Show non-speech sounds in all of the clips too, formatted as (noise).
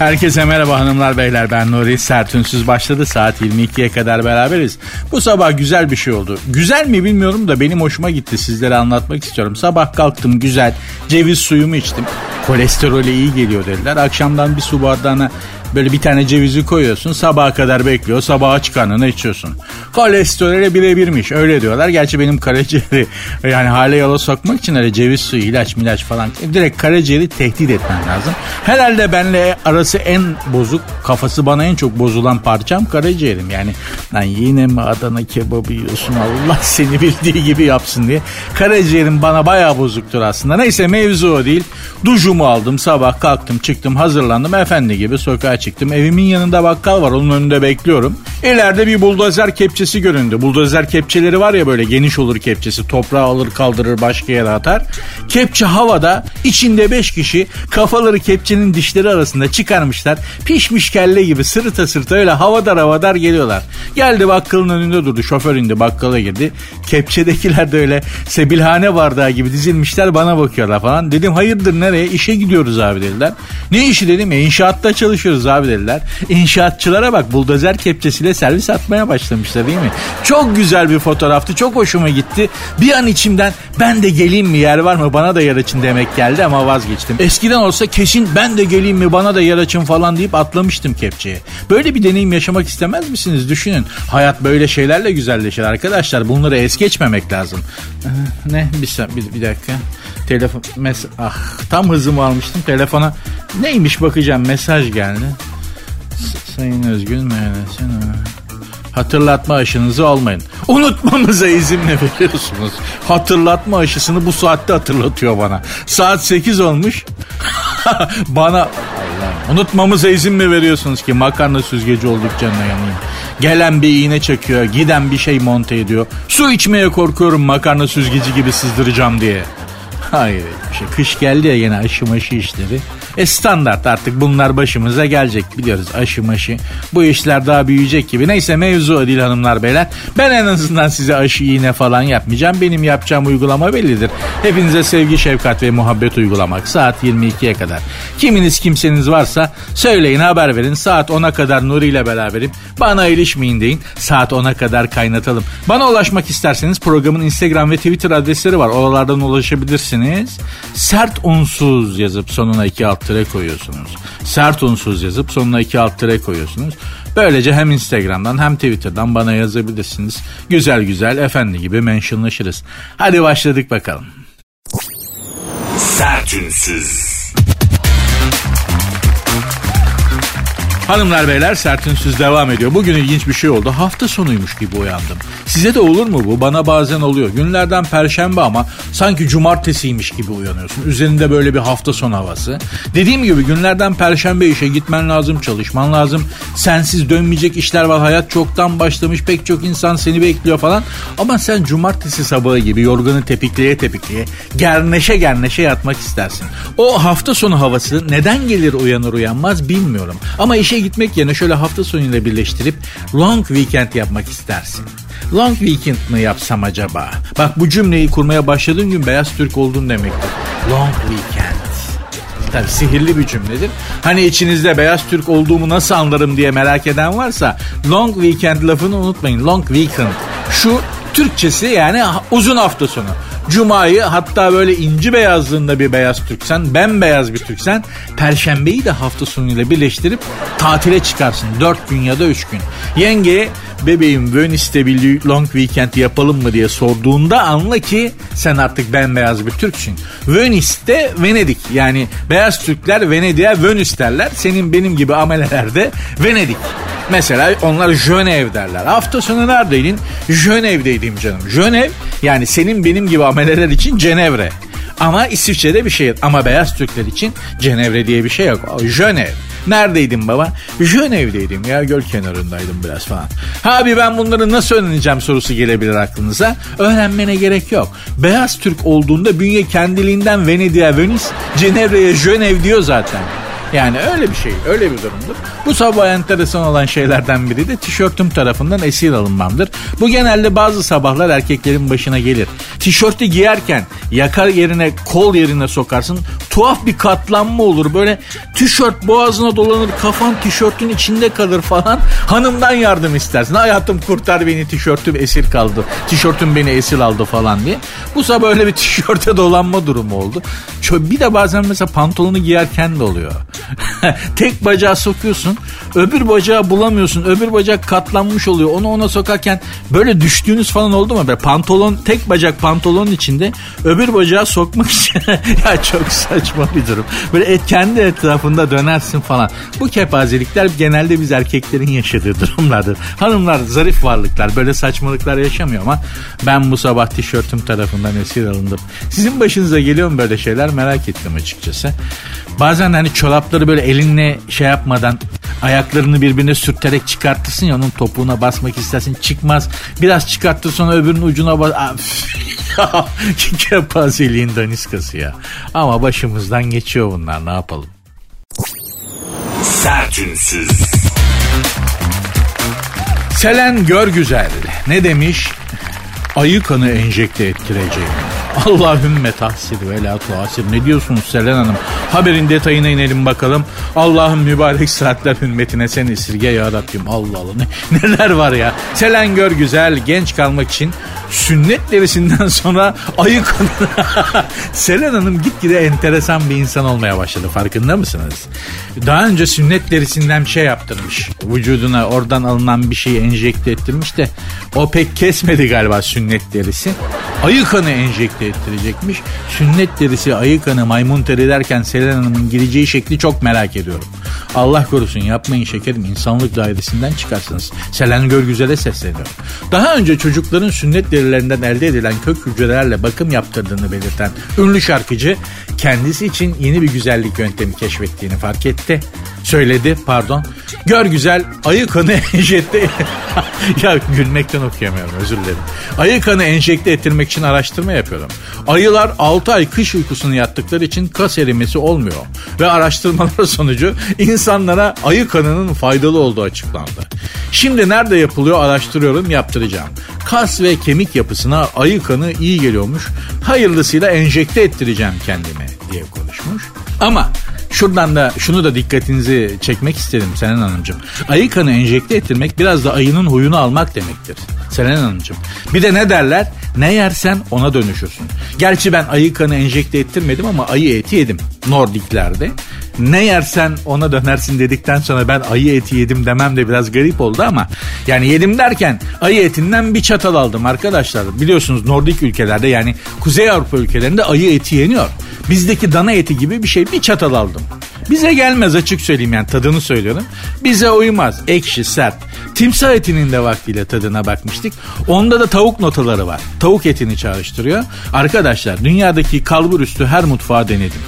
Herkese merhaba hanımlar beyler ben Nuri Sertünsüz başladı saat 22'ye kadar beraberiz. Bu sabah güzel bir şey oldu. Güzel mi bilmiyorum da benim hoşuma gitti sizlere anlatmak istiyorum. Sabah kalktım güzel ceviz suyumu içtim. Kolesterole iyi geliyor dediler. Akşamdan bir su bardağına Böyle bir tane cevizi koyuyorsun sabaha kadar bekliyor sabaha çıkanını içiyorsun. Kolesterole birebirmiş öyle diyorlar. Gerçi benim karaciğeri yani hale yola sokmak için öyle ceviz suyu ilaç milaç falan direkt karaciğeri tehdit etmen lazım. Herhalde benle arası en bozuk kafası bana en çok bozulan parçam karaciğerim. Yani lan yine mi Adana kebabı yiyorsun Allah seni bildiği gibi yapsın diye. Karaciğerim bana bayağı bozuktur aslında. Neyse mevzu o değil. Duşumu aldım sabah kalktım çıktım hazırlandım efendi gibi sokağa çıktım. Evimin yanında bakkal var onun önünde bekliyorum. İleride bir buldozer kepçesi göründü. Buldozer kepçeleri var ya böyle geniş olur kepçesi. Toprağı alır kaldırır başka yere atar. Kepçe havada içinde beş kişi kafaları kepçenin dişleri arasında çıkarmışlar. Pişmiş kelle gibi sırıta sırıta öyle havadar havadar geliyorlar. Geldi bakkalın önünde durdu. Şoför indi bakkala girdi. Kepçedekiler de öyle sebilhane bardağı gibi dizilmişler bana bakıyorlar falan. Dedim hayırdır nereye? İşe gidiyoruz abi dediler. Ne işi dedim? E, inşaatta çalışıyoruz abi dediler. İnşaatçılara bak buldozer kepçesiyle servis atmaya başlamışlar değil mi? Çok güzel bir fotoğraftı. Çok hoşuma gitti. Bir an içimden ben de geleyim mi yer var mı bana da yer açın demek geldi ama vazgeçtim. Eskiden olsa kesin ben de geleyim mi bana da yer açın falan deyip atlamıştım kepçeye. Böyle bir deneyim yaşamak istemez misiniz? Düşünün. Hayat böyle şeylerle güzelleşir arkadaşlar. Bunları es geçmemek lazım. Ee, ne? Bir, bir, bir dakika. Telefon mes ah tam hızımı almıştım telefona. Neymiş bakacağım mesaj geldi. Sayın Özgün Mehmet'in Hatırlatma aşınızı almayın. Unutmamıza izin mi veriyorsunuz? Hatırlatma aşısını bu saatte hatırlatıyor bana. Saat 8 olmuş. (laughs) bana Allah, unutmamıza izin mi veriyorsunuz ki makarna süzgeci olduk canına yanayım. Gelen bir iğne çekiyor, giden bir şey monte ediyor. Su içmeye korkuyorum makarna süzgeci gibi sızdıracağım diye. Hayır şey. Kış geldi ya yine aşı maşı işleri. E standart artık bunlar başımıza gelecek biliyoruz aşı maşı. Bu işler daha büyüyecek gibi. Neyse mevzu değil hanımlar beyler. Ben en azından size aşı iğne falan yapmayacağım. Benim yapacağım uygulama bellidir. Hepinize sevgi, şefkat ve muhabbet uygulamak. Saat 22'ye kadar. Kiminiz kimseniz varsa söyleyin haber verin. Saat 10'a kadar Nuri ile beraberim. Bana ilişmeyin deyin. Saat 10'a kadar kaynatalım. Bana ulaşmak isterseniz programın Instagram ve Twitter adresleri var. Oralardan ulaşabilirsiniz. Sert unsuz yazıp sonuna iki alt tire koyuyorsunuz. Sert unsuz yazıp sonuna iki alt tire koyuyorsunuz. Böylece hem Instagram'dan hem Twitter'dan bana yazabilirsiniz. Güzel güzel efendi gibi mentionlaşırız. Hadi başladık bakalım. Sertünsüz. Hanımlar beyler sertünsüz devam ediyor. Bugün ilginç bir şey oldu. Hafta sonuymuş gibi uyandım. Size de olur mu bu? Bana bazen oluyor. Günlerden perşembe ama sanki cumartesiymiş gibi uyanıyorsun. Üzerinde böyle bir hafta sonu havası. Dediğim gibi günlerden perşembe işe gitmen lazım, çalışman lazım. Sensiz dönmeyecek işler var. Hayat çoktan başlamış. Pek çok insan seni bekliyor falan. Ama sen cumartesi sabahı gibi yorganı tepikleye tepikleye gerneşe gerneşe yatmak istersin. O hafta sonu havası neden gelir uyanır uyanmaz bilmiyorum. Ama işe gitmek yerine şöyle hafta sonuyla birleştirip long weekend yapmak istersin. Long weekend mi yapsam acaba? Bak bu cümleyi kurmaya başladığın gün beyaz Türk oldun demektir. Long weekend. Tabii sihirli bir cümledir. Hani içinizde beyaz Türk olduğumu nasıl anlarım diye merak eden varsa long weekend lafını unutmayın. Long weekend. Şu Türkçesi yani uzun hafta sonu. Cuma'yı hatta böyle inci beyazlığında bir beyaz Türksen, bembeyaz bir Türksen, Perşembeyi de hafta sonuyla birleştirip tatile çıkarsın. Dört gün ya da üç gün. Yengeye bebeğim Venice'de bir long weekend yapalım mı diye sorduğunda anla ki sen artık bembeyaz bir Türksün. Venice'de Venedik yani beyaz Türkler Venedik'e Venice derler. Senin benim gibi amelelerde Venedik. Mesela onlar Jönev derler. Hafta sonu neredeydin? Jönev'deydim canım. Jönev yani senin benim gibi ameleler için Cenevre. Ama İsviçre'de bir şey. Ama beyaz Türkler için Cenevre diye bir şey yok. Jönev. Neredeydin baba? Jönev'deydim ya göl kenarındaydım biraz falan. Abi ben bunları nasıl öğreneceğim sorusu gelebilir aklınıza. Öğrenmene gerek yok. Beyaz Türk olduğunda bünye kendiliğinden Venedik'e Venice, Cenevre'ye Jönev diyor zaten. Yani öyle bir şey, öyle bir durumdur. Bu sabah enteresan olan şeylerden biri de tişörtüm tarafından esir alınmamdır. Bu genelde bazı sabahlar erkeklerin başına gelir. Tişörtü giyerken yakar yerine kol yerine sokarsın. Tuhaf bir katlanma olur. Böyle tişört boğazına dolanır kafan tişörtün içinde kalır falan. Hanımdan yardım istersin. Hayatım kurtar beni tişörtüm esir kaldı. Tişörtüm beni esir aldı falan diye. Bu sabah öyle bir (laughs) tişörte dolanma durumu oldu. Bir de bazen mesela pantolonu giyerken de oluyor. (laughs) Tek bacağı sokuyorsun. Öbür bacağı bulamıyorsun. Öbür bacak katlanmış oluyor. Onu ona sokarken böyle düştüğünüz falan oldu mu? Böyle pantolon tek bacak pantolonun içinde öbür bacağı sokmak için (laughs) ya çok saçma bir durum. Böyle et, kendi etrafında dönersin falan. Bu kepazelikler genelde biz erkeklerin yaşadığı durumlardır. Hanımlar zarif varlıklar böyle saçmalıklar yaşamıyor ama ben bu sabah tişörtüm tarafından esir alındım. Sizin başınıza geliyor mu böyle şeyler merak ettim açıkçası. Bazen hani çorapları böyle elinle şey yapmadan ayaklarını birbirine sürterek çıkartırsın ya onun topuğuna basmak istersin çıkmaz. Biraz çıkarttır sonra öbürünün ucuna bas. (laughs) Kepazeliğin daniskası ya. Ama başımızdan geçiyor bunlar ne yapalım. Sertünsüz. Selen gör güzel. Ne demiş? Ayı kanı enjekte ettireceğim. (laughs) Allahümme tahsil ve la tuhasir. Ne diyorsunuz Selen Hanım? Haberin detayına inelim bakalım. Allah'ın mübarek saatler hürmetine sen esirge ya Rabbim. Allah Allah ne, (laughs) neler var ya. Selen gör güzel genç kalmak için sünnet derisinden (laughs) sonra ayı Selen Hanım gitgide enteresan bir insan olmaya başladı farkında mısınız? Daha önce sünnet derisinden bir şey yaptırmış. Vücuduna oradan alınan bir şeyi enjekte ettirmiş de o pek kesmedi galiba sünnet derisi. Ayı kanı enjekte ettirecekmiş. Sünnet derisi ayı kanı maymun teri derken Selen Hanım'ın gireceği şekli çok merak ediyorum. Allah korusun yapmayın şekerim insanlık dairesinden çıkarsınız. Selen Görgüzel'e sesleniyorum. Daha önce çocukların sünnet derilerinden elde edilen kök hücrelerle bakım yaptırdığını belirten ünlü şarkıcı kendisi için yeni bir güzellik yöntemi keşfettiğini fark etti. Söyledi pardon. Gör güzel ayı kanı (laughs) enjekte... (laughs) ya gülmekten okuyamıyorum özür dilerim. Ayı kanı enjekte ettirmek için araştırma yapıyorum. Ayılar 6 ay kış uykusunu yattıkları için kas erimesi olmuyor. Ve araştırmalar (laughs) sonucu insanlara ayı kanının faydalı olduğu açıklandı. Şimdi nerede yapılıyor araştırıyorum yaptıracağım. Kas ve kemik yapısına ayı kanı iyi geliyormuş. Hayırlısıyla enjekte ettireceğim kendime diye konuşmuş. Ama Şuradan da şunu da dikkatinizi çekmek isterim Selen Hanımcığım. Ayı kanı enjekte ettirmek biraz da ayının huyunu almak demektir. Selen Hanımcığım. Bir de ne derler? Ne yersen ona dönüşürsün. Gerçi ben ayı kanı enjekte ettirmedim ama ayı eti yedim. Nordiklerde. Ne yersen ona dönersin dedikten sonra ben ayı eti yedim demem de biraz garip oldu ama yani yedim derken ayı etinden bir çatal aldım arkadaşlar. Biliyorsunuz Nordik ülkelerde yani Kuzey Avrupa ülkelerinde ayı eti yeniyor. Bizdeki dana eti gibi bir şey bir çatal aldım. Bize gelmez açık söyleyeyim yani tadını söylüyorum. Bize uymaz. Ekşi, sert. Timsah etinin de vaktiyle tadına bakmıştık. Onda da tavuk notaları var. Tavuk etini çağrıştırıyor. Arkadaşlar dünyadaki kalbur üstü her mutfağı denedim.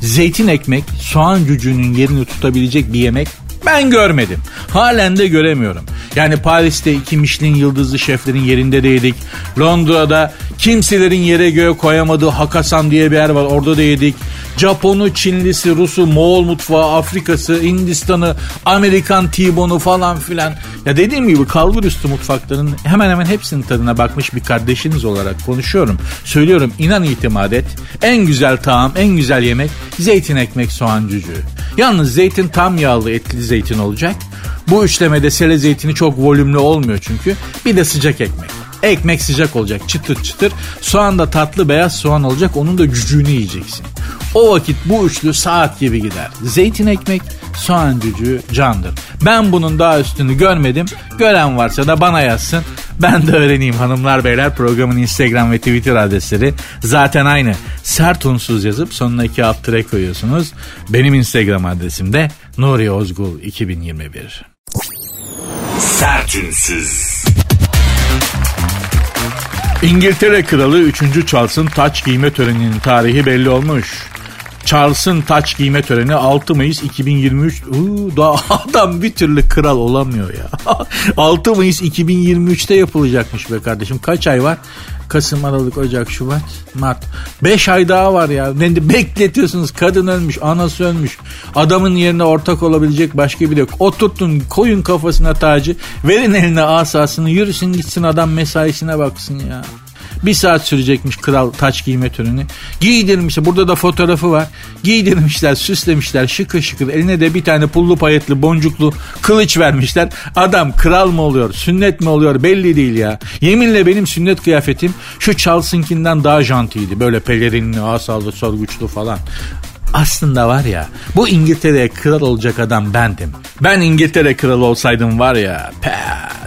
Zeytin ekmek, soğan cücüğünün yerini tutabilecek bir yemek ben görmedim. Halen de göremiyorum. Yani Paris'te iki Michelin yıldızlı şeflerin yerinde de yedik. Londra'da kimselerin yere göğe koyamadığı Hakasan diye bir yer var orada da yedik. Japonu, Çinlisi, Rusu, Moğol mutfağı, Afrikası, Hindistan'ı, Amerikan T-bone'u falan filan. Ya dediğim gibi kalbur üstü mutfakların hemen hemen hepsinin tadına bakmış bir kardeşiniz olarak konuşuyorum. Söylüyorum inan itimat et. En güzel tağım, en güzel yemek zeytin ekmek soğan cücüğü. Yalnız zeytin tam yağlı etli zeytin olacak. Bu üçlemede sele zeytini çok volümlü olmuyor çünkü. Bir de sıcak ekmek. Ekmek sıcak olacak çıtır çıtır. Soğan da tatlı beyaz soğan olacak onun da cücüğünü yiyeceksin. O vakit bu üçlü saat gibi gider. Zeytin ekmek, soğan cücüğü candır. Ben bunun daha üstünü görmedim. Gören varsa da bana yazsın. Ben de öğreneyim hanımlar beyler programın Instagram ve Twitter adresleri zaten aynı. Sert unsuz yazıp sonuna iki alt koyuyorsunuz. Benim Instagram adresim de Nuri Ozgul 2021. Sertünsüz. İngiltere Kralı 3. Charles'ın taç giyme töreninin tarihi belli olmuş. Charles'ın taç giyme töreni 6 Mayıs 2023. Uu, daha (laughs) adam bir türlü kral olamıyor ya. (laughs) 6 Mayıs 2023'te yapılacakmış be kardeşim. Kaç ay var? Kasım, Aralık, Ocak, Şubat, Mart. 5 ay daha var ya. Ne bekletiyorsunuz? Kadın ölmüş, anası ölmüş. Adamın yerine ortak olabilecek başka biri yok. Oturtun, koyun kafasına tacı, verin eline asasını, yürüsün gitsin adam mesaisine baksın ya. Bir saat sürecekmiş kral taç giyme töreni. Giydirmişler. Burada da fotoğrafı var. Giydirmişler, süslemişler şıkır şıkır. Eline de bir tane pullu payetli boncuklu kılıç vermişler. Adam kral mı oluyor, sünnet mi oluyor belli değil ya. Yeminle benim sünnet kıyafetim şu Charles'ınkinden daha jantiydi. Böyle pelerinli, asallı, sorguçlu falan. Aslında var ya bu İngiltere'ye kral olacak adam bendim. Ben İngiltere kralı olsaydım var ya pe,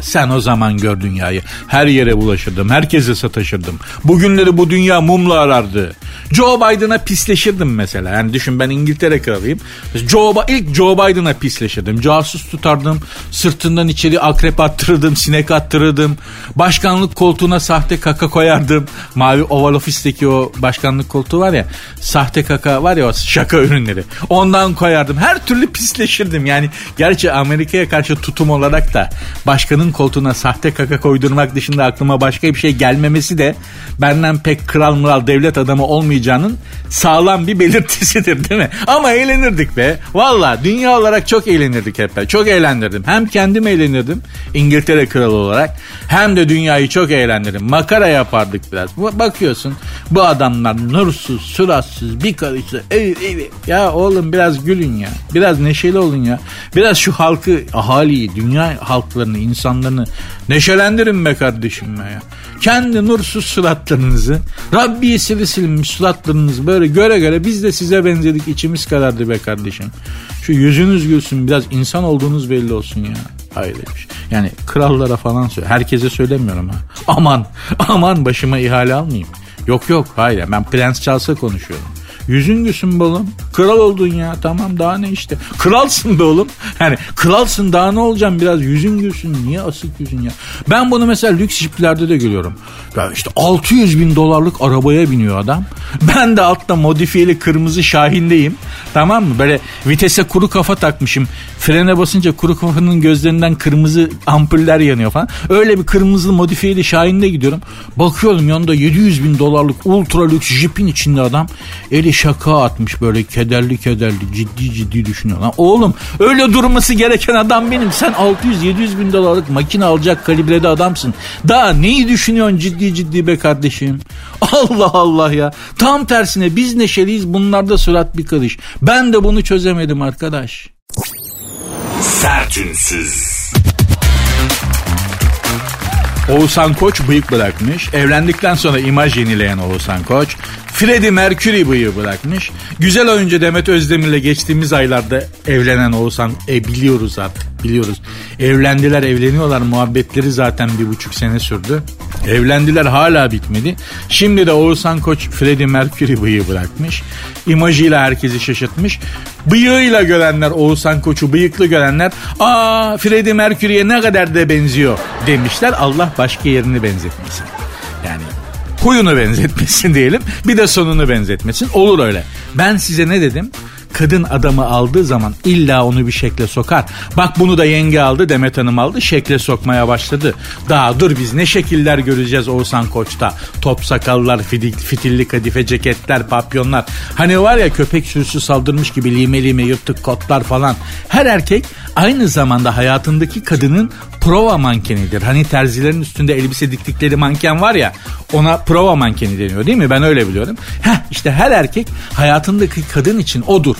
sen o zaman gör dünyayı. Her yere bulaşırdım, herkese sataşırdım. Bugünleri bu dünya mumla arardı. Joe Biden'a pisleşirdim mesela. Yani düşün ben İngiltere kralıyım. Joe, ilk Joe Biden'a pisleşirdim. Casus tutardım. Sırtından içeri akrep attırırdım. Sinek attırırdım. Başkanlık koltuğuna sahte kaka koyardım. Mavi Oval Office'teki o başkanlık koltuğu var ya. Sahte kaka var ya şaka ürünleri. Ondan koyardım. Her türlü pisleşirdim. Yani gerçi Amerika'ya karşı tutum olarak da başkanın koltuğuna sahte kaka koydurmak dışında aklıma başka bir şey gelmemesi de benden pek kral mural devlet adamı olmayacağının sağlam bir belirtisidir değil mi? Ama eğlenirdik be. Valla dünya olarak çok eğlenirdik hep ben. Çok eğlendirdim. Hem kendim eğlenirdim İngiltere kralı olarak hem de dünyayı çok eğlendirdim. Makara yapardık biraz. Bakıyorsun bu adamlar nursuz, suratsız, bir karışta evet evet. Ya oğlum biraz gülün ya. Biraz neşeli olun ya. Biraz şu halkı, ahaliyi, dünya halklarını, insanlarını neşelendirin be kardeşim ya. Kendi nursuz suratlarınızı, Rabbi sili silmiş suratlarınızı böyle göre göre biz de size benzedik içimiz karardı be kardeşim. Şu yüzünüz gülsün biraz insan olduğunuz belli olsun ya. Hayırmış. Yani krallara falan söyle. Herkese söylemiyorum ha. Aman (laughs) aman başıma ihale almayayım. Yok yok hayır ben Prens Charles'a konuşuyorum. Yüzün gülsün be oğlum. Kral oldun ya tamam daha ne işte. Kralsın be oğlum. Yani kralsın daha ne olacağım biraz yüzün gülsün. Niye asık yüzün ya? Ben bunu mesela lüks jiplerde de görüyorum. Ya işte 600 bin dolarlık arabaya biniyor adam. Ben de altta modifiyeli kırmızı Şahin'deyim. Tamam mı? Böyle vitese kuru kafa takmışım. Frene basınca kuru kafanın gözlerinden kırmızı ampuller yanıyor falan. Öyle bir kırmızı modifiyeli Şahin'de gidiyorum. Bakıyorum yanında 700 bin dolarlık ultra lüks jipin içinde adam. Eli şaka atmış böyle kederli kederli ciddi ciddi düşünüyor. Lan oğlum öyle durması gereken adam benim. Sen 600-700 bin dolarlık makine alacak kalibrede adamsın. Daha neyi düşünüyorsun ciddi ciddi be kardeşim? (laughs) Allah Allah ya. Tam tersine biz neşeliyiz bunlarda surat bir karış. Ben de bunu çözemedim arkadaş. Sertünsüz. Oğuzhan Koç bıyık bırakmış. Evlendikten sonra imaj yenileyen Oğuzhan Koç. Freddie Mercury bıyığı bırakmış. Güzel oyuncu Demet Özdemir'le geçtiğimiz aylarda evlenen Oğuzhan e, biliyoruz artık biliyoruz. Evlendiler evleniyorlar muhabbetleri zaten bir buçuk sene sürdü. Evlendiler hala bitmedi. Şimdi de Oğuzhan Koç Freddie Mercury bıyığı bırakmış. İmajıyla herkesi şaşırtmış. Bıyığıyla görenler Oğuzhan Koç'u bıyıklı görenler aa Freddie Mercury'ye ne kadar da benziyor demişler. Allah başka yerini benzetmesin. Yani huyunu benzetmesin diyelim. Bir de sonunu benzetmesin. Olur öyle. Ben size ne dedim? Kadın adamı aldığı zaman illa onu bir şekle sokar. Bak bunu da yenge aldı Demet Hanım aldı şekle sokmaya başladı. Daha dur biz ne şekiller göreceğiz Oğuzhan Koç'ta. Top sakallar, fitilli kadife ceketler, papyonlar. Hani var ya köpek sürüsü saldırmış gibi lime lime yırtık kotlar falan. Her erkek aynı zamanda hayatındaki kadının prova mankenidir. Hani terzilerin üstünde elbise diktikleri manken var ya ona prova mankeni deniyor değil mi? Ben öyle biliyorum. Heh işte her erkek hayatındaki kadın için odur.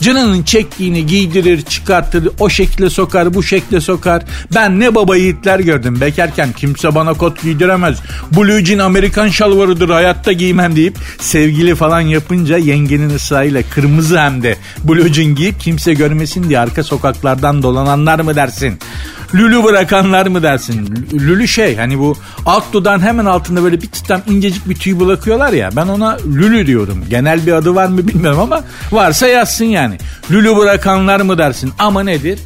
Canının çektiğini giydirir, çıkartır, o şekilde sokar, bu şekilde sokar. Ben ne baba yiğitler gördüm bekarken kimse bana kot giydiremez. Blue jean Amerikan şalvarıdır hayatta giymem deyip sevgili falan yapınca yengenin ısrarıyla kırmızı hem de blue jean giyip kimse görmesin diye arka sokaklardan dolananlar mı dersin? Lülü bırakanlar mı dersin? Lülü şey hani bu alt dudağın hemen altında böyle bir tutam incecik bir tüy bırakıyorlar ya. Ben ona lülü diyorum. Genel bir adı var mı bilmiyorum ama varsa yazsın yani. Lülü bırakanlar mı dersin? Ama nedir?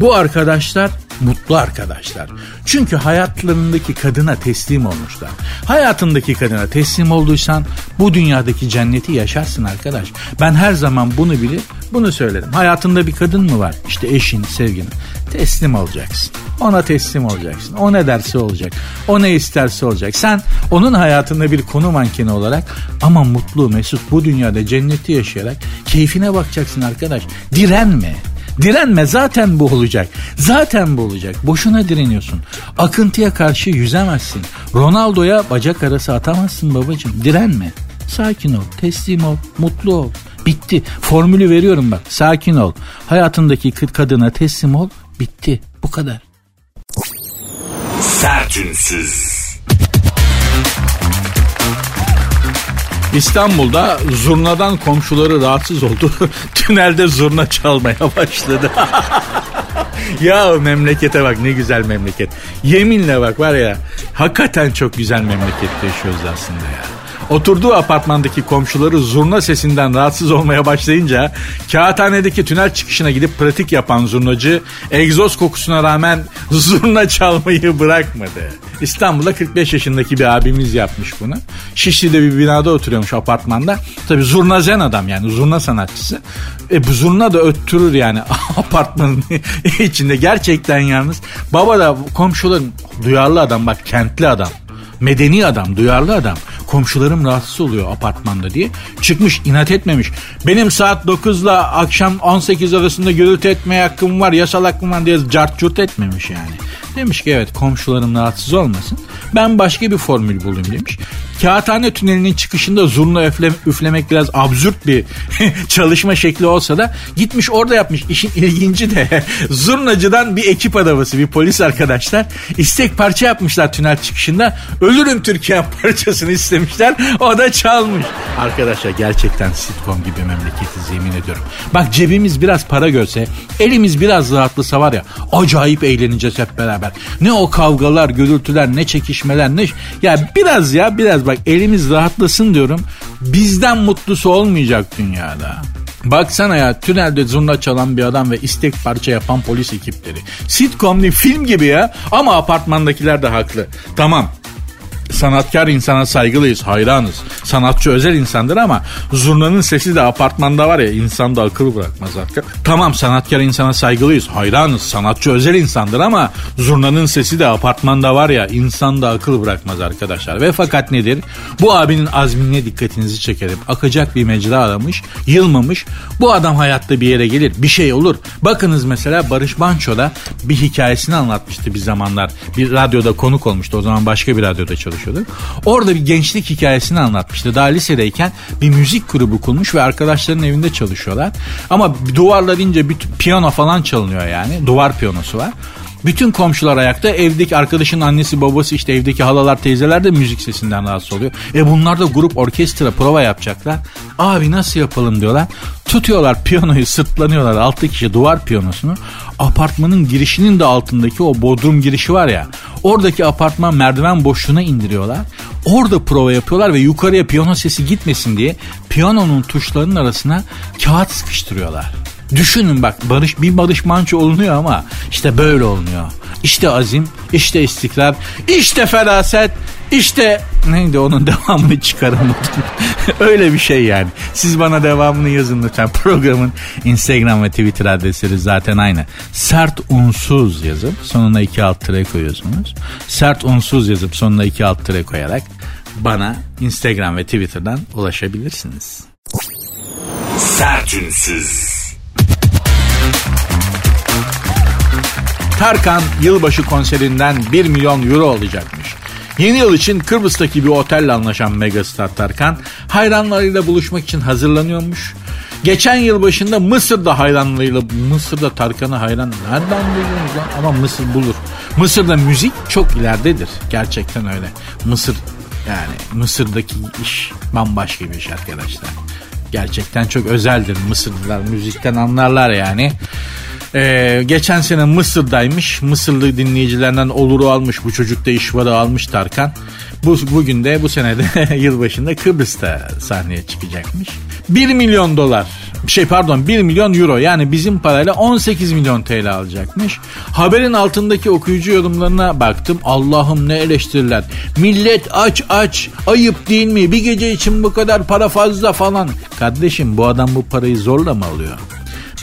Bu arkadaşlar mutlu arkadaşlar. Çünkü hayatlarındaki kadına teslim olmuşlar. Hayatındaki kadına teslim olduysan bu dünyadaki cenneti yaşarsın arkadaş. Ben her zaman bunu bilir, bunu söylerim. Hayatında bir kadın mı var? İşte eşin, sevginin. Teslim olacaksın. Ona teslim olacaksın. O ne derse olacak. O ne isterse olacak. Sen onun hayatında bir konu mankeni olarak ama mutlu, mesut bu dünyada cenneti yaşayarak keyfine bakacaksın arkadaş. Direnme. Direnme zaten bu olacak. Zaten bu olacak. Boşuna direniyorsun. Akıntıya karşı yüzemezsin. Ronaldo'ya bacak arası atamazsın babacığım. Direnme. Sakin ol, teslim ol, mutlu ol. Bitti. Formülü veriyorum bak. Sakin ol. Hayatındaki kadına teslim ol. Bitti. Bu kadar. Sertünsüz. İstanbul'da zurnadan komşuları rahatsız oldu. (laughs) Tünelde zurna çalmaya başladı. (laughs) ya memlekete bak ne güzel memleket. Yeminle bak var ya hakikaten çok güzel memlekette yaşıyoruz aslında ya. Oturduğu apartmandaki komşuları zurna sesinden rahatsız olmaya başlayınca kağıthanedeki tünel çıkışına gidip pratik yapan zurnacı egzoz kokusuna rağmen (laughs) zurna çalmayı bırakmadı. İstanbul'da 45 yaşındaki bir abimiz yapmış bunu. Şişli'de bir binada oturuyormuş apartmanda. Tabi zurna zen adam yani zurna sanatçısı. E bu zurna da öttürür yani (laughs) apartmanın (laughs) içinde. Gerçekten yalnız. Baba da komşuların duyarlı adam bak kentli adam. Medeni adam, duyarlı adam komşularım rahatsız oluyor apartmanda diye. Çıkmış inat etmemiş. Benim saat 9 ile akşam 18 arasında gürültü etmeye hakkım var yasal hakkım var diye cart curt etmemiş yani. Demiş ki evet komşularım rahatsız olmasın. Ben başka bir formül bulayım demiş. Kağıthane tünelinin çıkışında zurna üfle, üflemek biraz absürt bir (laughs) çalışma şekli olsa da gitmiş orada yapmış. İşin ilginci de (laughs) zurnacıdan bir ekip adamısı bir polis arkadaşlar istek parça yapmışlar tünel çıkışında. Ölürüm Türkiye (laughs) parçasını istemişler. O da çalmış. Arkadaşlar gerçekten sitcom gibi memleketiz yemin ediyorum. Bak cebimiz biraz para görse elimiz biraz rahatlasa var ya acayip eğleneceğiz hep beraber. Ne o kavgalar, gürültüler, ne çekişmeler, ne... Ya biraz ya biraz bak elimiz rahatlasın diyorum. Bizden mutlusu olmayacak dünyada. Baksana ya tünelde zurna çalan bir adam ve istek parça yapan polis ekipleri. Sitcom değil film gibi ya ama apartmandakiler de haklı. Tamam sanatkar insana saygılıyız, hayranız. Sanatçı özel insandır ama zurnanın sesi de apartmanda var ya insan da akıl bırakmaz artık. Tamam sanatkar insana saygılıyız, hayranız. Sanatçı özel insandır ama zurnanın sesi de apartmanda var ya insan da akıl bırakmaz arkadaşlar. Ve fakat nedir? Bu abinin azmine dikkatinizi çekerim. Akacak bir mecra aramış, yılmamış. Bu adam hayatta bir yere gelir, bir şey olur. Bakınız mesela Barış Manço'da bir hikayesini anlatmıştı bir zamanlar. Bir radyoda konuk olmuştu. O zaman başka bir radyoda çalışıyordu çalışıyordu. Orada bir gençlik hikayesini anlatmıştı. Daha lisedeyken bir müzik grubu kurmuş ve arkadaşlarının evinde çalışıyorlar. Ama duvarlar ince bir piyano falan çalınıyor yani. Duvar piyanosu var. Bütün komşular ayakta. Evdeki arkadaşın annesi babası işte evdeki halalar teyzeler de müzik sesinden rahatsız oluyor. E bunlar da grup orkestra prova yapacaklar. Abi nasıl yapalım diyorlar. Tutuyorlar piyanoyu sırtlanıyorlar altı kişi duvar piyanosunu. Apartmanın girişinin de altındaki o bodrum girişi var ya. Oradaki apartman merdiven boşluğuna indiriyorlar. Orada prova yapıyorlar ve yukarıya piyano sesi gitmesin diye piyanonun tuşlarının arasına kağıt sıkıştırıyorlar. Düşünün bak barış bir barış manço olunuyor ama işte böyle olunuyor. İşte azim, işte istikrar, işte feraset, işte neydi onun (laughs) devamını çıkaramadım. (laughs) Öyle bir şey yani. Siz bana devamını yazın lütfen. Programın Instagram ve Twitter adresleri zaten aynı. Sert unsuz yazıp sonuna iki alt tere koyuyorsunuz. Sert unsuz yazıp sonuna iki alt tere koyarak bana Instagram ve Twitter'dan ulaşabilirsiniz. Sertünsüz. Tarkan yılbaşı konserinden 1 milyon euro alacakmış. Yeni yıl için Kıbrıs'taki bir otelle anlaşan megastar Tarkan hayranlarıyla buluşmak için hazırlanıyormuş. Geçen yıl başında Mısır'da hayranlarıyla Mısır'da Tarkan'ı hayran nereden buluyorsunuz lan? Ama Mısır bulur. Mısır'da müzik çok ileridedir. Gerçekten öyle. Mısır yani Mısır'daki iş bambaşka bir iş arkadaşlar. Gerçekten çok özeldir. Mısırlılar müzikten anlarlar yani. Ee, geçen sene Mısır'daymış. Mısırlı dinleyicilerden oluru almış. Bu çocuk da işvarı almış Tarkan. Bu, bugün de bu senede (laughs) yılbaşında Kıbrıs'ta sahneye çıkacakmış. 1 milyon dolar Şey pardon 1 milyon euro yani bizim parayla 18 milyon TL alacakmış. Haberin altındaki okuyucu yorumlarına baktım. Allah'ım ne eleştiriler. Millet aç aç ayıp değil mi? Bir gece için bu kadar para fazla falan. Kardeşim bu adam bu parayı zorla mı alıyor?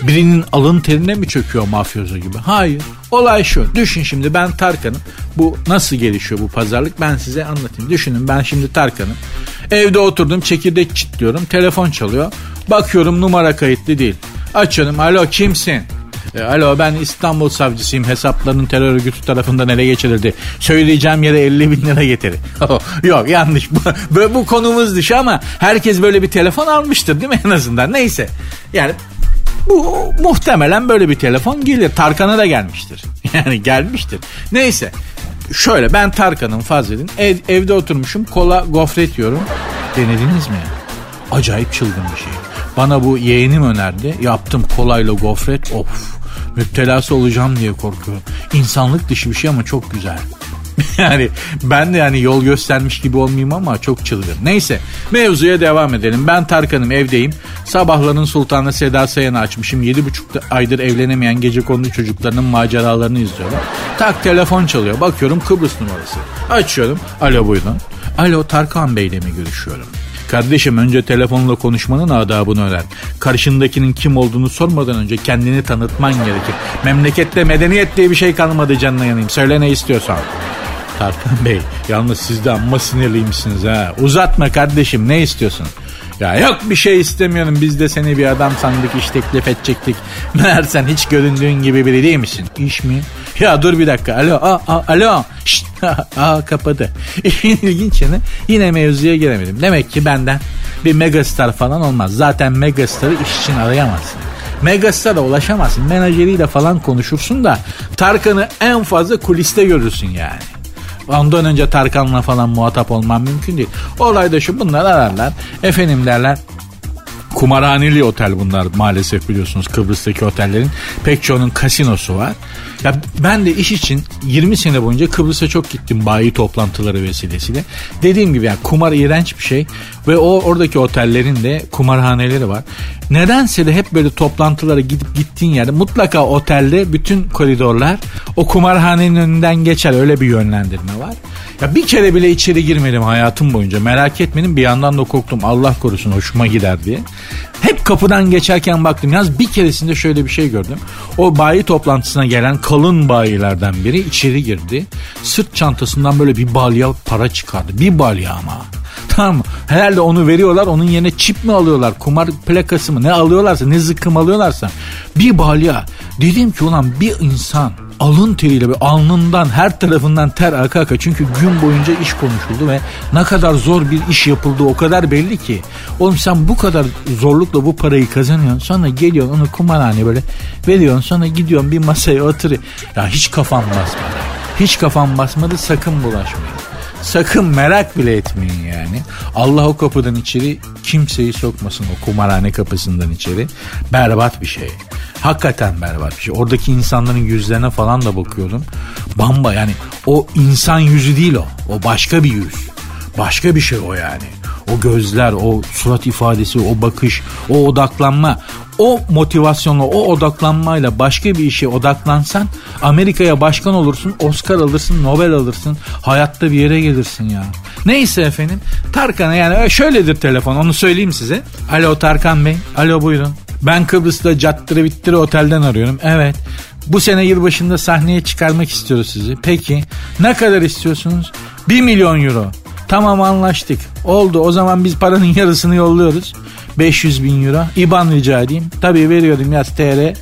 Birinin alın terine mi çöküyor mafyozo gibi? Hayır. Olay şu. Düşün şimdi ben Tarkan'ım. Bu nasıl gelişiyor bu pazarlık ben size anlatayım. Düşünün ben şimdi Tarkan'ım. Evde oturdum çekirdek çitliyorum. Telefon çalıyor. Bakıyorum numara kayıtlı değil. Açıyorum. Alo kimsin? E, alo ben İstanbul savcısıyım hesapların terör örgütü tarafından ele geçirildi. Söyleyeceğim yere 50 bin lira getiri. (laughs) Yok yanlış bu, bu konumuz dışı ama herkes böyle bir telefon almıştır değil mi (laughs) en azından neyse. Yani bu muhtemelen böyle bir telefon gelir. Tarkan'a da gelmiştir. (laughs) Yani gelmiştir. Neyse. Şöyle ben Tarkan'ın Fazil'in ev, evde oturmuşum kola gofret yiyorum. Denediniz mi? Acayip çılgın bir şey. Bana bu yeğenim önerdi. Yaptım kolayla gofret. Of müptelası olacağım diye korkuyorum. İnsanlık dışı bir şey ama çok güzel. (laughs) yani ben de yani yol göstermiş gibi olmayayım ama çok çılgın. Neyse mevzuya devam edelim. Ben Tarkan'ım evdeyim. Sabahların Sultanı Seda Sayan'ı açmışım. 7,5 aydır evlenemeyen gece konulu çocuklarının maceralarını izliyorum. Tak telefon çalıyor. Bakıyorum Kıbrıs numarası. Açıyorum. Alo buyurun. Alo Tarkan Bey'le mi görüşüyorum? Kardeşim önce telefonla konuşmanın adabını öğren. Karşındakinin kim olduğunu sormadan önce kendini tanıtman gerekir. Memlekette medeniyet diye bir şey kalmadı canına yanayım. Söyle ne istiyorsan. Tarkan Bey yalnız siz de amma sinirliymişsiniz ha. Uzatma kardeşim ne istiyorsun? Ya yok bir şey istemiyorum biz de seni bir adam sandık iş teklif edecektik. (laughs) Meğer sen hiç göründüğün gibi biri değil misin? İş mi? Ya dur bir dakika alo a, a, alo. Şşt. (laughs) aa kapadı. (laughs) İşin ilginç yine mevzuya giremedim. Demek ki benden bir megastar falan olmaz. Zaten megastarı iş için arayamazsın. Megastar'a ulaşamazsın. Menajeriyle falan konuşursun da Tarkan'ı en fazla kuliste görürsün yani. Ondan önce Tarkan'la falan muhatap olman mümkün değil. Olay da şu bunlar ararlar. Efendim derler kumarhaneli otel bunlar maalesef biliyorsunuz Kıbrıs'taki otellerin pek çoğunun kasinosu var. Ya ben de iş için 20 sene boyunca Kıbrıs'a çok gittim bayi toplantıları vesilesiyle. Dediğim gibi yani kumar iğrenç bir şey ve o oradaki otellerin de kumarhaneleri var. Nedense de hep böyle toplantılara gidip gittiğin yerde mutlaka otelde bütün koridorlar o kumarhanenin önünden geçer öyle bir yönlendirme var. Ya bir kere bile içeri girmedim hayatım boyunca merak etmedim bir yandan da korktum Allah korusun hoşuma gider diye. Hep kapıdan geçerken baktım. Yalnız bir keresinde şöyle bir şey gördüm. O bayi toplantısına gelen kalın bayilerden biri içeri girdi. Sırt çantasından böyle bir balya para çıkardı. Bir balya ama. (laughs) Tamam mı? Herhalde onu veriyorlar. Onun yerine çip mi alıyorlar? Kumar plakası mı? Ne alıyorlarsa ne zıkkım alıyorlarsa. Bir balya. Dedim ki ulan bir insan alın teriyle bir alnından her tarafından ter aka aka. Çünkü gün boyunca iş konuşuldu ve ne kadar zor bir iş yapıldığı o kadar belli ki. Oğlum sen bu kadar zorlukla bu parayı kazanıyorsun. Sonra geliyorsun onu kumarhaneye böyle veriyorsun. Sonra gidiyorsun bir masaya oturuyor. Ya hiç kafam basmadı. Hiç kafam basmadı sakın bulaşmayın. Sakın merak bile etmeyin yani. Allah o kapıdan içeri kimseyi sokmasın o kumarhane kapısından içeri. Berbat bir şey. Hakikaten berbat bir şey. Oradaki insanların yüzlerine falan da bakıyordum. Bamba yani o insan yüzü değil o. O başka bir yüz. Başka bir şey o yani. O gözler, o surat ifadesi, o bakış, o odaklanma. O motivasyonla, o odaklanmayla başka bir işe odaklansan Amerika'ya başkan olursun, Oscar alırsın, Nobel alırsın, hayatta bir yere gelirsin ya. Neyse efendim, Tarkan'a yani şöyledir telefon onu söyleyeyim size. Alo Tarkan Bey, alo buyurun. Ben Kıbrıs'ta Cattırı Bittiri Otel'den arıyorum. Evet. Bu sene yılbaşında sahneye çıkarmak istiyoruz sizi. Peki ne kadar istiyorsunuz? 1 milyon euro. Tamam anlaştık. Oldu o zaman biz paranın yarısını yolluyoruz. 500 bin euro. İban rica edeyim. Tabii veriyorum yaz TR.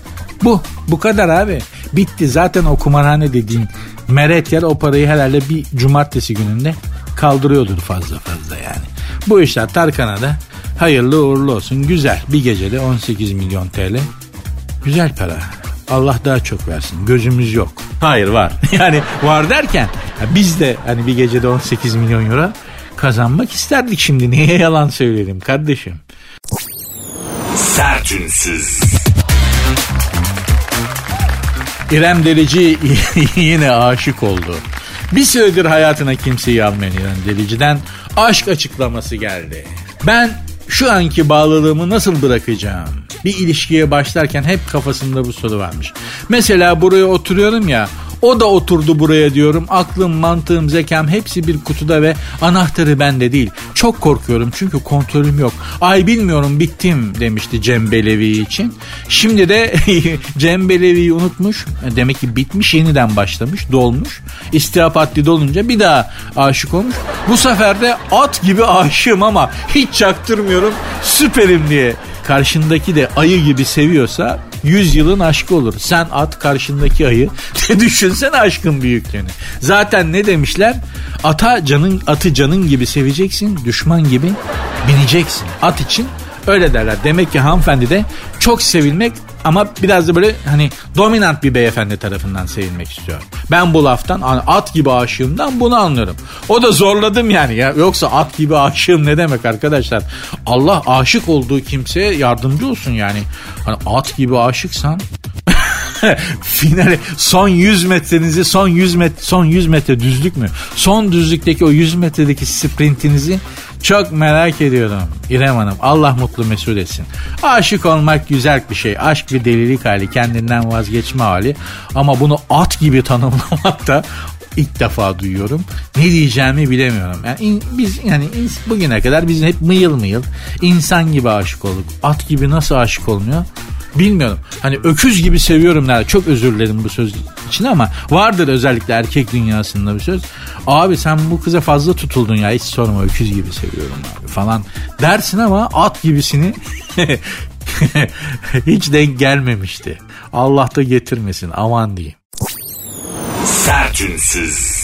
Bu. Bu kadar abi. Bitti. Zaten o kumarhane dediğin meret yer o parayı herhalde bir cumartesi gününde kaldırıyordur fazla fazla yani. Bu işler Tarkan'a da hayırlı uğurlu olsun. Güzel. Bir gecede 18 milyon TL. Güzel para. Allah daha çok versin. Gözümüz yok. Hayır var. (laughs) Yani var derken biz de hani bir gecede 18 milyon euro kazanmak isterdik şimdi. Niye yalan söyleyelim kardeşim? Sertünsüz. İrem Delici (laughs) yine aşık oldu. Bir süredir hayatına kimseyi almayan İrem Delici'den aşk açıklaması geldi. Ben şu anki bağlılığımı nasıl bırakacağım? Bir ilişkiye başlarken hep kafasında bu soru varmış. Mesela buraya oturuyorum ya o da oturdu buraya diyorum. Aklım, mantığım, zekam hepsi bir kutuda ve anahtarı bende değil. Çok korkuyorum çünkü kontrolüm yok. Ay bilmiyorum bittim demişti Cem Belevi için. Şimdi de (laughs) Cem Belevi'yi unutmuş. Demek ki bitmiş yeniden başlamış dolmuş. İstihap haddi dolunca bir daha aşık olmuş. Bu sefer de at gibi aşığım ama hiç çaktırmıyorum süperim diye karşındaki de ayı gibi seviyorsa 100 yılın aşkı olur. Sen at karşındaki ayı. (laughs) Düşünsene aşkın büyüklüğünü. Zaten ne demişler? Ata canın atı canın gibi seveceksin, düşman gibi bineceksin. At için öyle derler. Demek ki hanımefendi de çok sevilmek ama biraz da böyle hani dominant bir beyefendi tarafından sevilmek istiyor. Ben bu laftan at gibi aşığımdan bunu anlıyorum. O da zorladım yani ya. Yoksa at gibi aşığım ne demek arkadaşlar? Allah aşık olduğu kimseye yardımcı olsun yani. Hani at gibi aşıksan (laughs) finale son 100 metrenizi son 100 metre son 100 metre düzlük mü? Son düzlükteki o 100 metredeki sprintinizi çok merak ediyorum İrem Hanım. Allah mutlu mesut etsin. Aşık olmak güzel bir şey. Aşk bir delilik hali, kendinden vazgeçme hali. Ama bunu at gibi (laughs) tanımlamak da ilk defa duyuyorum. Ne diyeceğimi bilemiyorum. Yani in, biz yani in, bugüne kadar biz hep mıyıl mıyıl insan gibi aşık olduk. At gibi nasıl aşık olmuyor? Bilmiyorum. Hani öküz gibi seviyorum nerede. Çok özür dilerim bu söz için ama vardır özellikle erkek dünyasında bir söz. Abi sen bu kıza fazla tutuldun ya hiç sorma öküz gibi seviyorum abi falan dersin ama at gibisini (laughs) hiç denk gelmemişti. Allah da getirmesin aman diyeyim. Sertünsüz.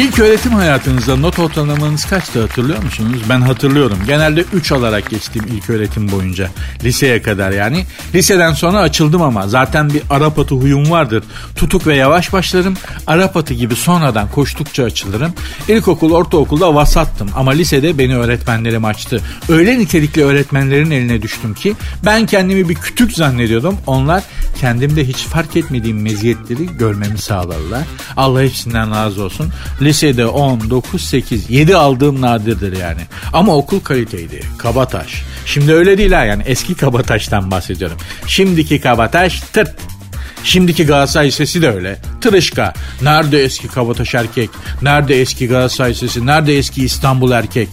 İlk öğretim hayatınızda not ortalamanız kaçtı hatırlıyor musunuz? Ben hatırlıyorum. Genelde 3 alarak geçtim ilk öğretim boyunca. Liseye kadar yani. Liseden sonra açıldım ama zaten bir Arap atı huyum vardır. Tutuk ve yavaş başlarım. Arap atı gibi sonradan koştukça açılırım. İlkokul, ortaokulda vasattım ama lisede beni öğretmenlerim açtı. Öyle nitelikli öğretmenlerin eline düştüm ki ben kendimi bir kütük zannediyordum. Onlar kendimde hiç fark etmediğim meziyetleri görmemi sağladılar. Allah hepsinden razı olsun. Lisede 10, 9, 8, 7 aldığım nadirdir yani. Ama okul kaliteydi. Kabataş. Şimdi öyle değil ha yani eski Kabataş'tan bahsediyorum. Şimdiki Kabataş tırt Şimdiki Galatasaray sesi de öyle. Tırışka. Nerede eski Kabataş erkek? Nerede eski Galatasaray sesi? Nerede eski İstanbul erkek?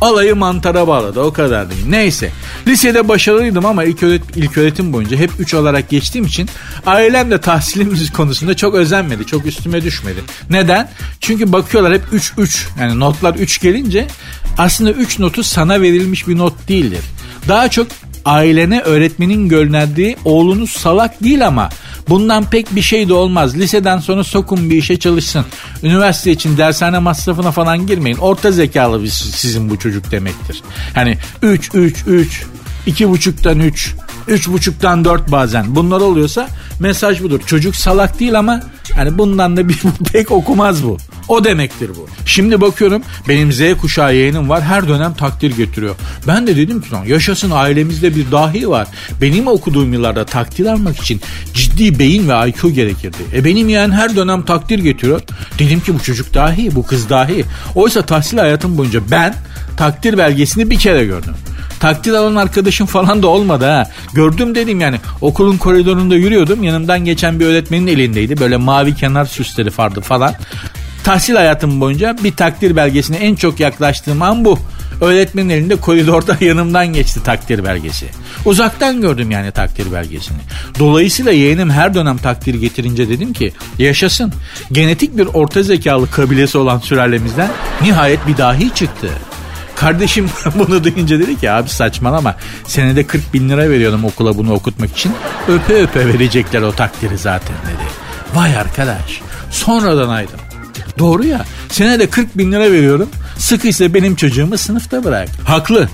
Alayı mantara bağladı o kadar değil. Neyse. Lisede başarılıydım ama ilk, öğret ilk öğretim boyunca hep 3 olarak geçtiğim için ailem de tahsilimiz (laughs) konusunda çok özenmedi. Çok üstüme düşmedi. Neden? Çünkü bakıyorlar hep 3-3 yani notlar 3 gelince aslında 3 notu sana verilmiş bir not değildir. Daha çok ailene öğretmenin gönderdiği oğlunuz salak değil ama bundan pek bir şey de olmaz. Liseden sonra sokun bir işe çalışsın. Üniversite için dershane masrafına falan girmeyin. Orta zekalı bir sizin bu çocuk demektir. Hani 3 3 3 2 buçuktan 3 Üç buçuktan dört bazen. Bunlar oluyorsa mesaj budur. Çocuk salak değil ama yani bundan da bir (laughs) pek okumaz bu. O demektir bu. Şimdi bakıyorum benim Z kuşağı yeğenim var her dönem takdir getiriyor. Ben de dedim ki lan yaşasın ailemizde bir dahi var. Benim okuduğum yıllarda takdir almak için ciddi beyin ve IQ gerekirdi. E benim yeğen her dönem takdir getiriyor. Dedim ki bu çocuk dahi bu kız dahi. Oysa tahsil hayatım boyunca ben takdir belgesini bir kere gördüm. Takdir alan arkadaşım falan da olmadı ha. Gördüm dedim yani okulun koridorunda yürüyordum. Yanımdan geçen bir öğretmenin elindeydi. Böyle mavi kenar süsleri vardı falan. Tahsil hayatım boyunca bir takdir belgesine en çok yaklaştığım an bu. Öğretmenin elinde koridorda (laughs) yanımdan geçti takdir belgesi. Uzaktan gördüm yani takdir belgesini. Dolayısıyla yeğenim her dönem takdir getirince dedim ki yaşasın. Genetik bir orta zekalı kabilesi olan sülalemizden nihayet bir dahi çıktı. Kardeşim (laughs) bunu duyunca dedi ki abi saçmalama senede 40 bin lira veriyorum okula bunu okutmak için. Öpe öpe verecekler o takdiri zaten dedi. Vay arkadaş sonradan aydım. Doğru ya senede 40 bin lira veriyorum sıkıysa benim çocuğumu sınıfta bırak. Haklı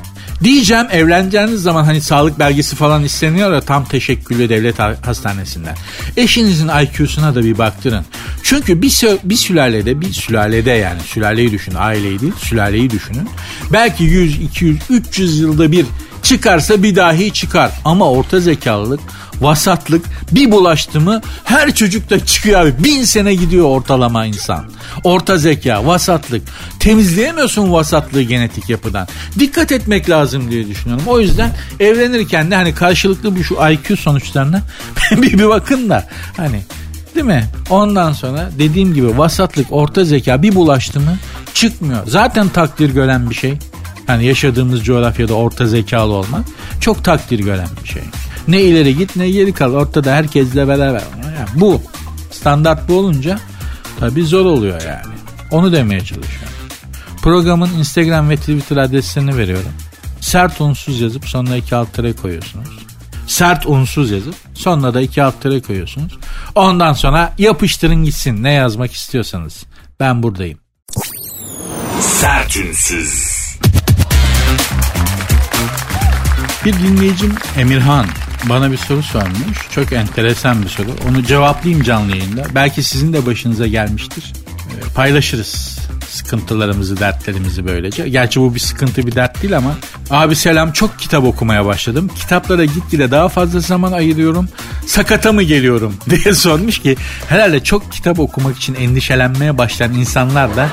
Diyeceğim evleneceğiniz zaman hani sağlık belgesi falan isteniyor ya tam teşekküllü devlet hastanesinden. Eşinizin IQ'suna da bir baktırın. Çünkü bir, bir sülalede bir sülalede yani sülaleyi düşünün aileyi değil sülaleyi düşünün. Belki 100, 200, 300 yılda bir çıkarsa bir dahi çıkar. Ama orta zekalılık Vasatlık bir bulaştı mı her çocukta çıkıyor abi. Bin sene gidiyor ortalama insan. Orta zeka, vasatlık. Temizleyemiyorsun vasatlığı genetik yapıdan. Dikkat etmek lazım diye düşünüyorum. O yüzden evlenirken de hani karşılıklı bir şu IQ sonuçlarına (laughs) bir, bir bakın da hani Değil mi? Ondan sonra dediğim gibi vasatlık, orta zeka bir bulaştı mı çıkmıyor. Zaten takdir gören bir şey. Hani yaşadığımız coğrafyada orta zekalı olmak çok takdir gören bir şey. Ne ileri git ne geri kal. Ortada herkesle beraber. Yani bu. Standart bu olunca tabii zor oluyor yani. Onu demeye çalışıyorum. Programın Instagram ve Twitter adreslerini veriyorum. Sert unsuz yazıp sonuna iki alt tere koyuyorsunuz. Sert unsuz yazıp sonuna da iki alt tere koyuyorsunuz. Ondan sonra yapıştırın gitsin ne yazmak istiyorsanız. Ben buradayım. Sertünsüz. Bir dinleyicim Emirhan bana bir soru sormuş. Çok enteresan bir soru. Onu cevaplayayım canlı yayında. Belki sizin de başınıza gelmiştir. Ee, paylaşırız sıkıntılarımızı, dertlerimizi böylece. Gerçi bu bir sıkıntı, bir dert değil ama. Abi selam çok kitap okumaya başladım. Kitaplara gitgide daha fazla zaman ayırıyorum. Sakata mı geliyorum (laughs) diye sormuş ki herhalde çok kitap okumak için endişelenmeye başlayan insanlar da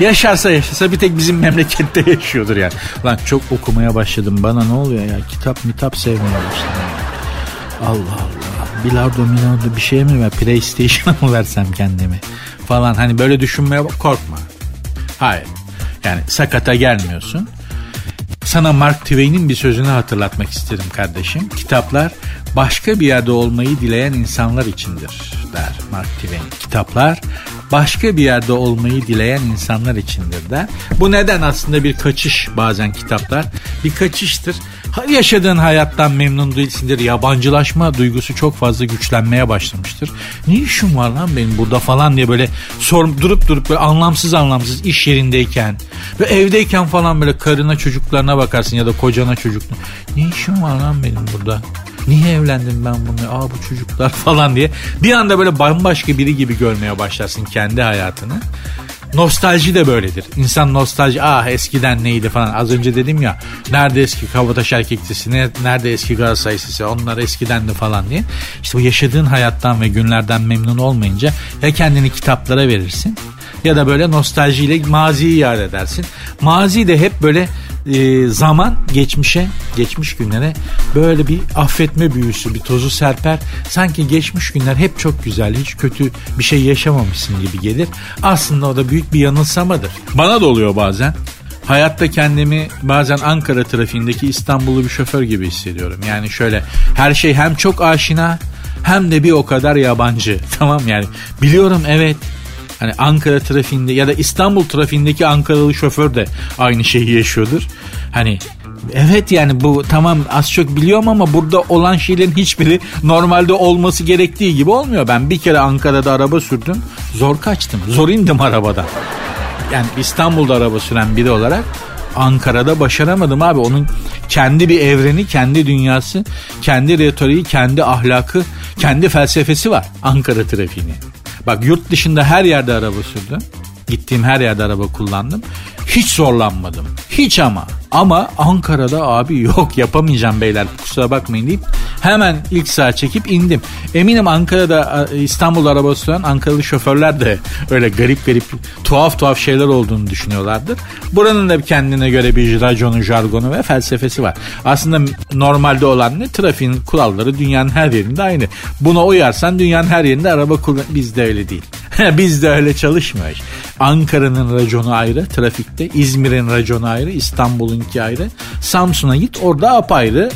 Yaşarsa yaşasa bir tek bizim memlekette yaşıyordur yani. Lan çok okumaya başladım bana ne oluyor ya kitap mitap sevmeye başladım. Allah Allah bilardo milardo bir şey mi ver PlayStation'a mı versem kendimi falan hani böyle düşünmeye bak korkma. Hayır yani sakata gelmiyorsun. Sana Mark Twain'in bir sözünü hatırlatmak isterim kardeşim. Kitaplar başka bir yerde olmayı dileyen insanlar içindir der Mark Twain. Kitaplar başka bir yerde olmayı dileyen insanlar içindir der. Bu neden aslında bir kaçış bazen kitaplar. Bir kaçıştır. Yaşadığın hayattan memnun değilsindir. Yabancılaşma duygusu çok fazla güçlenmeye başlamıştır. Ne işim var lan benim burada falan diye böyle sor, durup durup böyle anlamsız anlamsız iş yerindeyken ve evdeyken falan böyle karına çocuklarına bakarsın ya da kocana çocuklarına. Ne işim var lan benim burada? Niye evlendim ben bunu? Aa bu çocuklar (laughs) falan diye. Bir anda böyle bambaşka biri gibi görmeye başlarsın kendi hayatını. Nostalji de böyledir. İnsan nostalji ah eskiden neydi falan. Az önce dedim ya nerede eski Kabataş erkeklisi nerede eski Galatasaray sisi onlar eskiden de falan diye. İşte bu yaşadığın hayattan ve günlerden memnun olmayınca ya kendini kitaplara verirsin ya da böyle nostaljiyle maziyi yad edersin. Mazi de hep böyle e, zaman geçmişe, geçmiş günlere böyle bir affetme büyüsü, bir tozu serper. Sanki geçmiş günler hep çok güzel, hiç kötü bir şey yaşamamışsın gibi gelir. Aslında o da büyük bir yanılsamadır. Bana da oluyor bazen. Hayatta kendimi bazen Ankara trafiğindeki İstanbullu bir şoför gibi hissediyorum. Yani şöyle her şey hem çok aşina hem de bir o kadar yabancı. (laughs) Tamam yani biliyorum evet Hani Ankara trafiğinde ya da İstanbul trafiğindeki Ankaralı şoför de aynı şeyi yaşıyordur. Hani Evet yani bu tamam az çok biliyorum ama burada olan şeylerin hiçbiri normalde olması gerektiği gibi olmuyor. Ben bir kere Ankara'da araba sürdüm. Zor kaçtım. Zor indim arabadan. Yani İstanbul'da araba süren biri olarak Ankara'da başaramadım abi. Onun kendi bir evreni, kendi dünyası, kendi retoriği, kendi ahlakı, kendi felsefesi var Ankara trafiğini. Bak yurt dışında her yerde araba sürdüm. Gittiğim her yerde araba kullandım. Hiç zorlanmadım. Hiç ama. Ama Ankara'da abi yok yapamayacağım beyler kusura bakmayın deyip hemen ilk saat çekip indim. Eminim Ankara'da İstanbul arabası süren Ankaralı şoförler de öyle garip garip tuhaf tuhaf şeyler olduğunu düşünüyorlardır. Buranın da kendine göre bir raconu, jargonu ve felsefesi var. Aslında normalde olan ne? Trafiğin kuralları dünyanın her yerinde aynı. Buna uyarsan dünyanın her yerinde araba kullan... Bizde öyle değil. (laughs) Bizde öyle çalışmıyor. Ankara'nın raconu ayrı trafikte, İzmir'in raconu ayrı, İstanbul'unki ayrı. Samsun'a git orada apayrı.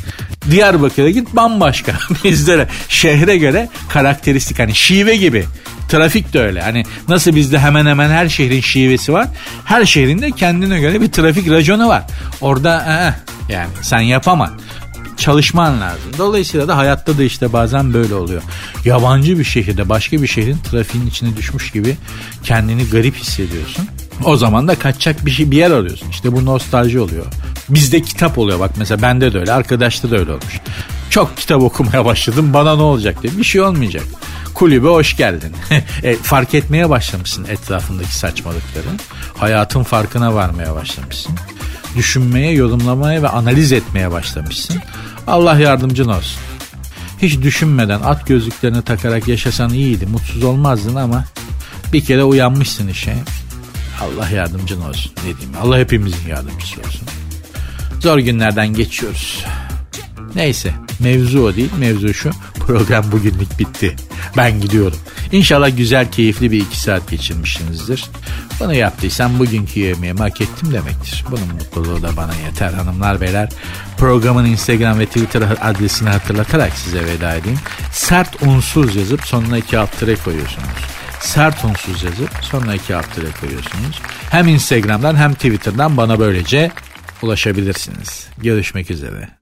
Diyarbakır'a git bambaşka. (laughs) Bizde de şehre göre karakteristik hani şive gibi. Trafik de öyle. Hani nasıl bizde hemen hemen her şehrin şivesi var. Her şehrin de kendine göre bir trafik raconu var. Orada ee, yani sen yapamam çalışman lazım. Dolayısıyla da hayatta da işte bazen böyle oluyor. Yabancı bir şehirde başka bir şehrin trafiğin içine düşmüş gibi kendini garip hissediyorsun. O zaman da kaçacak bir şey bir yer arıyorsun. İşte bu nostalji oluyor. Bizde kitap oluyor bak mesela bende de öyle arkadaşta da öyle olmuş. Çok kitap okumaya başladım bana ne olacak diye bir şey olmayacak. Kulübe hoş geldin. (laughs) e, fark etmeye başlamışsın etrafındaki saçmalıkları. Hayatın farkına varmaya başlamışsın. Düşünmeye, yorumlamaya ve analiz etmeye başlamışsın. Allah yardımcın olsun. Hiç düşünmeden at gözlüklerini takarak yaşasan iyiydi. Mutsuz olmazdın ama bir kere uyanmışsın işe. Allah yardımcın olsun ne diyeyim. Allah hepimizin yardımcısı olsun. Zor günlerden geçiyoruz. Neyse mevzu o değil mevzu şu program bugünlük bitti. Ben gidiyorum. İnşallah güzel keyifli bir iki saat geçirmişsinizdir. Bunu yaptıysam bugünkü yemeğimi hak ettim demektir. Bunun mutluluğu da bana yeter hanımlar beyler. Programın Instagram ve Twitter adresini hatırlatarak size veda edeyim. Sert unsuz yazıp sonuna iki alt tere koyuyorsunuz sert unsuz yazıp sonuna iki alt tere koyuyorsunuz. Hem Instagram'dan hem Twitter'dan bana böylece ulaşabilirsiniz. Görüşmek üzere.